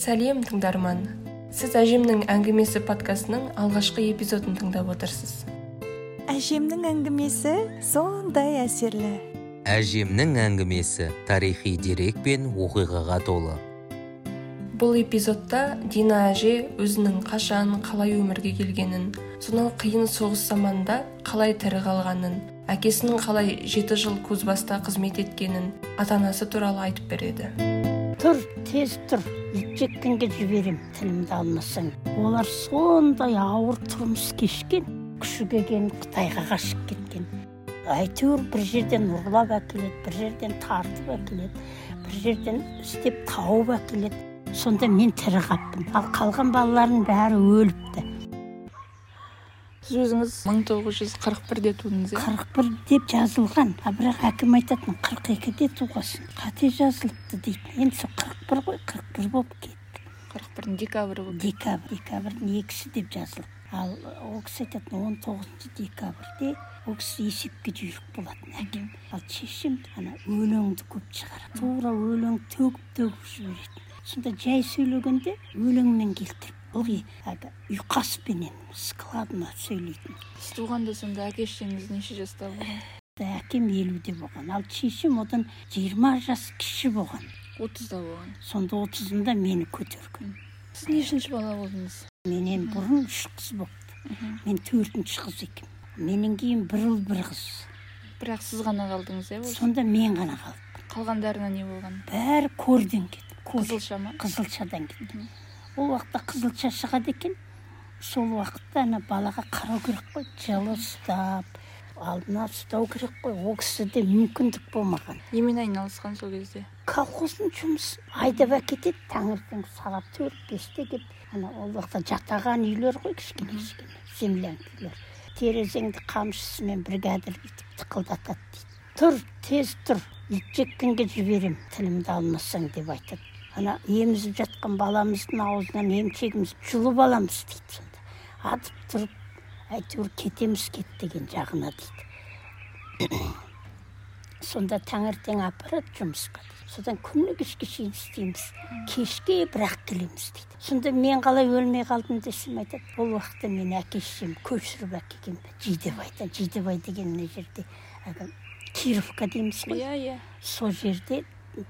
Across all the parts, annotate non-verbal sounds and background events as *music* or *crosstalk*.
сәлем тыңдарман. Сіз әжемнің әңгімесі подкастының алғашқы эпизодын тыңдап отырсыз. Әжемнің әңгімесі сондай әсерлі. Әжемнің әңгімесі тарихи дерек пен оқиғаға толы. Бұл эпизодта дина әже өзінің қашан қалай өмірге келгенін сонау қиын соғыс заманында қалай тірі қалғанын әкесінің қалай жеті жыл кузбасста қызмет еткенін ата анасы туралы айтып береді. Тұр тез тұр. Ит жеккенге жіберем тілімді алмасаң. Олар сондай ауыр тұрмыс кешкен күшігеген қытайға қашып кеткен. Әйтеуір бір жерден ұрлап әкеледі бір жерден тартып әкеледі бір жерден істеп тауып әкеледі. Сонда мен тірі қаппын ал қалған балалардың бәрі өліпті. Сіз өзіңіз мың тоғыз жүз қырық бірде тудыңыз иә? қырық бір деп жазылған. А бірақ әкем айтатын қырық екіде туғансың қате жазылыпты дейтін енді сол қырық бір ғой қырық бір болып кетті. қырық бірдің декабрі болып декабрь декабрьдің екісі деп жазылып ал ол кісі айтатын он тоғызыншы декабрьде ол кісі есепке жүйрік болатын әкем. Ал шешем ана өлеңді көп шығарады. Тура өлең төгіп төгіп жіберетін. Сонда жай сөйлегенде өлеңмен келтіріп ылғи әлгі ұйқаспенен складно сөйлейтін. Сіз туғанда сонда әке шешеңіз неше жаста болған? Әкем елуде болған ал шешем одан жиырма жас кіші болған. Отызда болған. Сонда отызында мені көтерген. Сіз нешінші бала болдыңыз? Менен бұрын үш қыз болыпты мен төртінші қыз екенмін. Менен кейін бір ұл бір қыз. Бірақ сіз ғана қалдыңыз иә сонда мен ғана қалдым. Қалғандарына не болған? Бәрі көрден кетті. Қызылша ма? Қызылшадан кетті. Ол уақытта қызылша шығады екен. Сол уақытта ана балаға қарау керек қой. Жылы ұстап алдына ұстау керек қой. ол кісіде мүмкіндік болмаған. Немен айналысқан сол кезде. Колхоздың жұмысы айдап әкетеді таңертең сағат төрт бесте келіп ана ол уақытта жатаған үйлер ғой кішкене кішкене землянка үйлер. Терезеңді қамшысымен бригадир бүйтіп тықылдатады дейді. Тұр тез тұр ит жеккенге жіберем тілімді алмасаң деп айтады. Ана емізіп жатқан баламыздың аузынан емшегімізді жұлып аламыз дейді сонда. Атып тұрып әйтеуір кетеміз кет деген жағына дейді. *coughs* Сонда таңертең апарады жұмысқа содан күні кешке шейін істейміз. Кешке бірақ келеміз дейді. Сонда мен қалай өлмей қалдым десем айтады. Ол уақытта мені әке шешем көшіріп әкелген жидебайда жидебай деген мына жерде кировка дейміз ғой. Иә иә. Сол жерде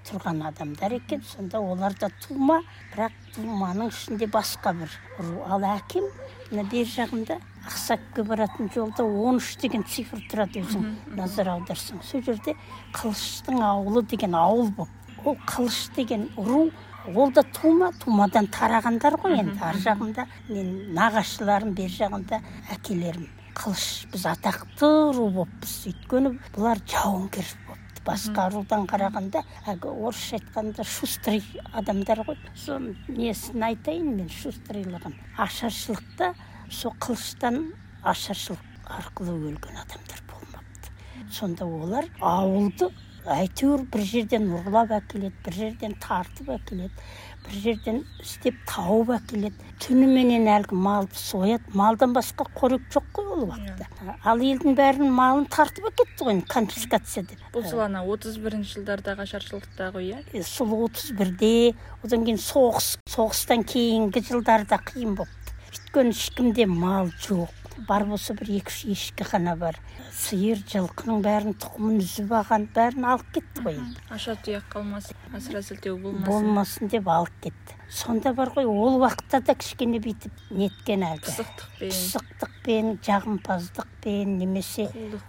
тұрған адамдар екен. Сонда олар да тума бірақ туманың ішінде басқа бір ру. Ал әкем мына бер жағында ақсакке баратын жолда он үш деген цифр тұрады өзің назар аударсаң. Сол жерде қылыштың ауылы деген ауыл болып ол қылыш деген ру ол да тума. Тумадан тарағандар ғой енді. Ар жағында мен нағашыларым бер жағында әкелерім. Қылыш біз атақты ру болыппыз. Өйткені бұлар жауынгер басқа рудан қарағанда әлгі орысша айтқанда шустрый адамдар ғой. Соның несін айтайын мен шустрыйлығын ашаршылықта сол қылыштан ашаршылық арқылы өлген адамдар болмапты. Сонда олар ауылды әйтеуір бір жерден ұрлап әкеледі бір жерден тартып әкеледі бір жерден істеп тауып әкеледі. Түніменен әлгі малды сояды. Малдан басқа қорек жоқ қой ол уақытта. Ал елдің бәрінің малын тартып әкетті ғой конфискация деп бұл сол ана отыз бірінші жылдардағы ашаршылықта ғой иә? Сол отыз бірде одан кейін соғыс. Соғыстан кейінгі жылдарда қиын болыпты өйткені ешкімде мал жоқ. Бар болса бір екі үш ешкі ғана бар. Сиыр жылқының бәрін тұқымын үзіп алған бәрін алып кетті ғой. Енді аша тұяқ қалмасын асыра сілтеу болмасын. Болмасын деп алып кетті. Сонда бар ғой ол уақытта да кішкене бүйтіп неткен әлгі. Пысықтықпен пысықтықпен жағымпаздықпен немесе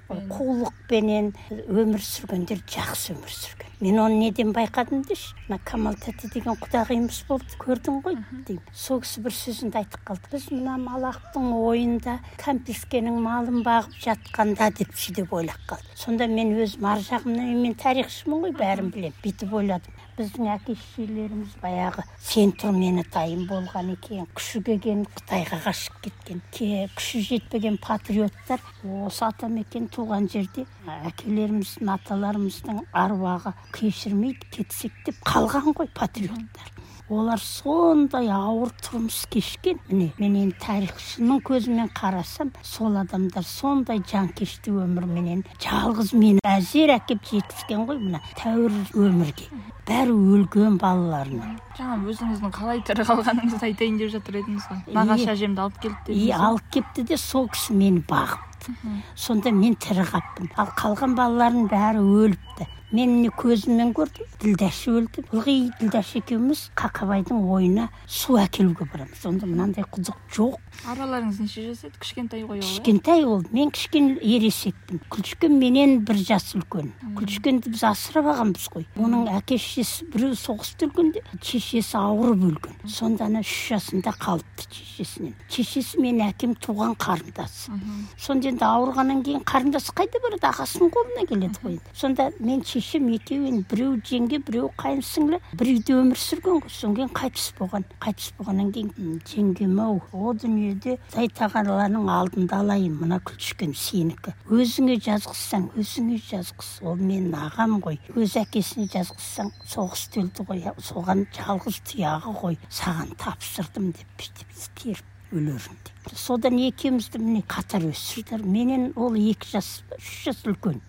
қулықпенен өмір сүргендер жақсы өмір сүрген. Мен оны неден байқадым деші мына камал тәте деген құдағиымыз болды көрдің ғой деймін. Сол кісі бір сөзінде айтып қалды. Біз мына малақтың ойында кәмпескенің малын бағып жатқанда деп сөйтіп ойлап қалды. Сонда мен өзім ар жағымнан мен тарихшымын ғой бәрін білемін. Бүйтіп ойладым. Біздің әке шешелеріміз баяғы сен тұр мені тайым болған екен күші келген қытайға қашып кеткен ке күші жетпеген патриоттар осы атамекен туған жерде әкелеріміздің аталарымыздың аруағы кешірмейді кетсек деп қалған ғой патриоттар. Олар сондай ауыр тұрмыс кешкен. Міне мен енді тарихшының көзімен қарасам сол адамдар сондай жанкешті өмірменен жалғыз мені әзер әкеп жеткізген ғой мына тәуір өмірге. Бәрі өлген балаларына жаңа өзіңіздің қалай тірі қалғаныңызды айтайын деп жатыр едіңіз ғой. Нағашы әжемді алып келді и дедіңіз ғой. алып келіпті де сол кісі мені бағыпты. Сонда мен тірі қалыппын. Ал қалған балалардың бәрі өліпті. Мен міне көзіммен көрдім ділдәші өлді. Ылғи ділдәш екеуміз қақабайдың ойына су әкелуге барамыз. Онда мынандай құдық жоқ. Араларыңыз неше жас еді? Кішкентай ғой ол кішкентай ол. Мен кішкене ересекпін күлшкен менен бір жас үлкен. Күлшкенді біз асырап алғанбыз ғой. Оның әке шешесі біреу соғыста өлгенде шешесі ауырып өлген. Сонда ана үш жасында қалыпты шешесінен. Шешесі мен әкем туған қарындасы. Сонда енді ауырғаннан кейін қарындасы қайда барады? Ағасының қолына келеді ғой енді. сонда мен шешем екеуі енді біреу жеңге біреу қайын сіңлі бір үйде өмір сүрген ғой содан кейін қайтыс болған. Қайтыс болғаннан кейін "М, жеңгем ау о дүниеде құдай тағаланың алдында алайын мына күлшкен сенікі. Өзіңе жазғызсаң өзіңе жазғыз ол менің ағам ғой. Өз әкесіне жазғызсаң соғыста өлді ғой соған жалғыз тұяғы ғой. Саған тапсырдым деп бүйтіп теріп өлерін деп содан екеумізді міне қатар өсірді менен ол екі жас үш жас үлкен.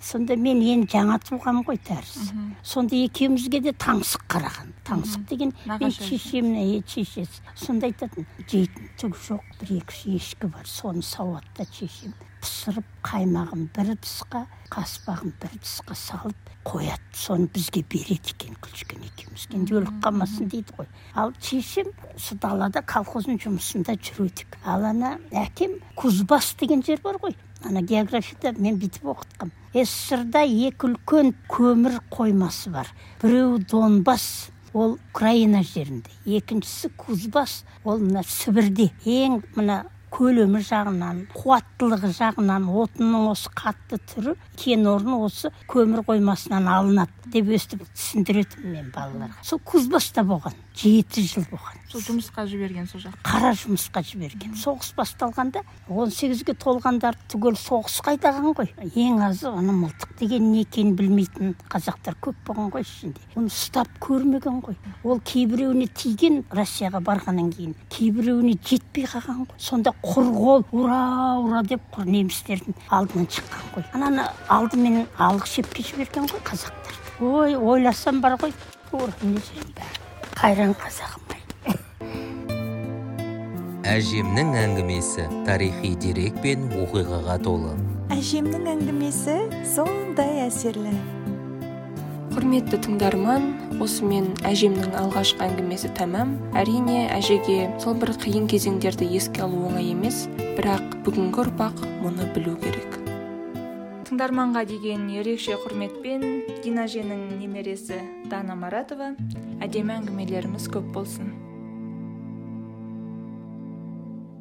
Сонда мен енді жаңа туғам ғой тәрізі сонда екеумізге де таңсық қараған. Таңсық деген мен шешемнің әйелі шешесі. Сонда айтатын жейтін түк жоқ бір екі үш ешкі бар. Соны сауаттап шешем пісіріп қаймағын бір ыдысқа қаспағын бір ыдысқа салып қояды. Соны бізге береді екен күлшкен екеумізге. Енді өліп қалмасын дейді ғой. Ал шешем осы далада колхоздың жұмысында жүр едік ал ана әкем кузбасс деген жер бар ғой. Ана географияда мен бүйтіп оқытқам сссрда екі үлкен көмір қоймасы бар. Біреуі донбасс ол украина жерінде. Екіншісі кузбасс ол мына сібірде. Ең мына көлемі жағынан қуаттылығы жағынан отынның осы қатты түрі кен орны осы көмір қоймасынан алынады деп өстіп түсіндіретінмін мен балаларға. Сол кузбасста болған. Жеті жыл болған. Сол жұмысқа жіберген сол жақ. Қара жұмысқа жіберген. Соғыс басталғанда 18-ге толғандарды түгел соғысқа айдаған ғой. Ең азы ана мылтық деген не екенін білмейтін қазақтар көп болған ғой ішінде. Оны ұстап көрмеген ғой. Ол кейбіреуіне тиген россияға барғаннан кейін кейбіреуіне жетпей қалған ғой. Сонда құр қол ура ура! деп құр немістердің алдынан шыққан ғой. Ананы алдымен алық шепке жіберген ғой қазақтар. Ой ойласам бар ғой. Қайран қазағым әжемнің әңгімесі тарихи дерек пен оқиғаға толы. Әжемнің әңгімесі сондай әсерлі. Құрметті тыңдарман осымен әжемнің алғашқы әңгімесі тәмам. Әрине әжеге сол бір қиын кезеңдерді еске алу оңай емес бірақ бүгінгі ұрпақ мұны білу керек. Тыңдарманға деген ерекше құрметпен дина әженің немересі дана маратова әдемі әңгімелеріміз көп болсын.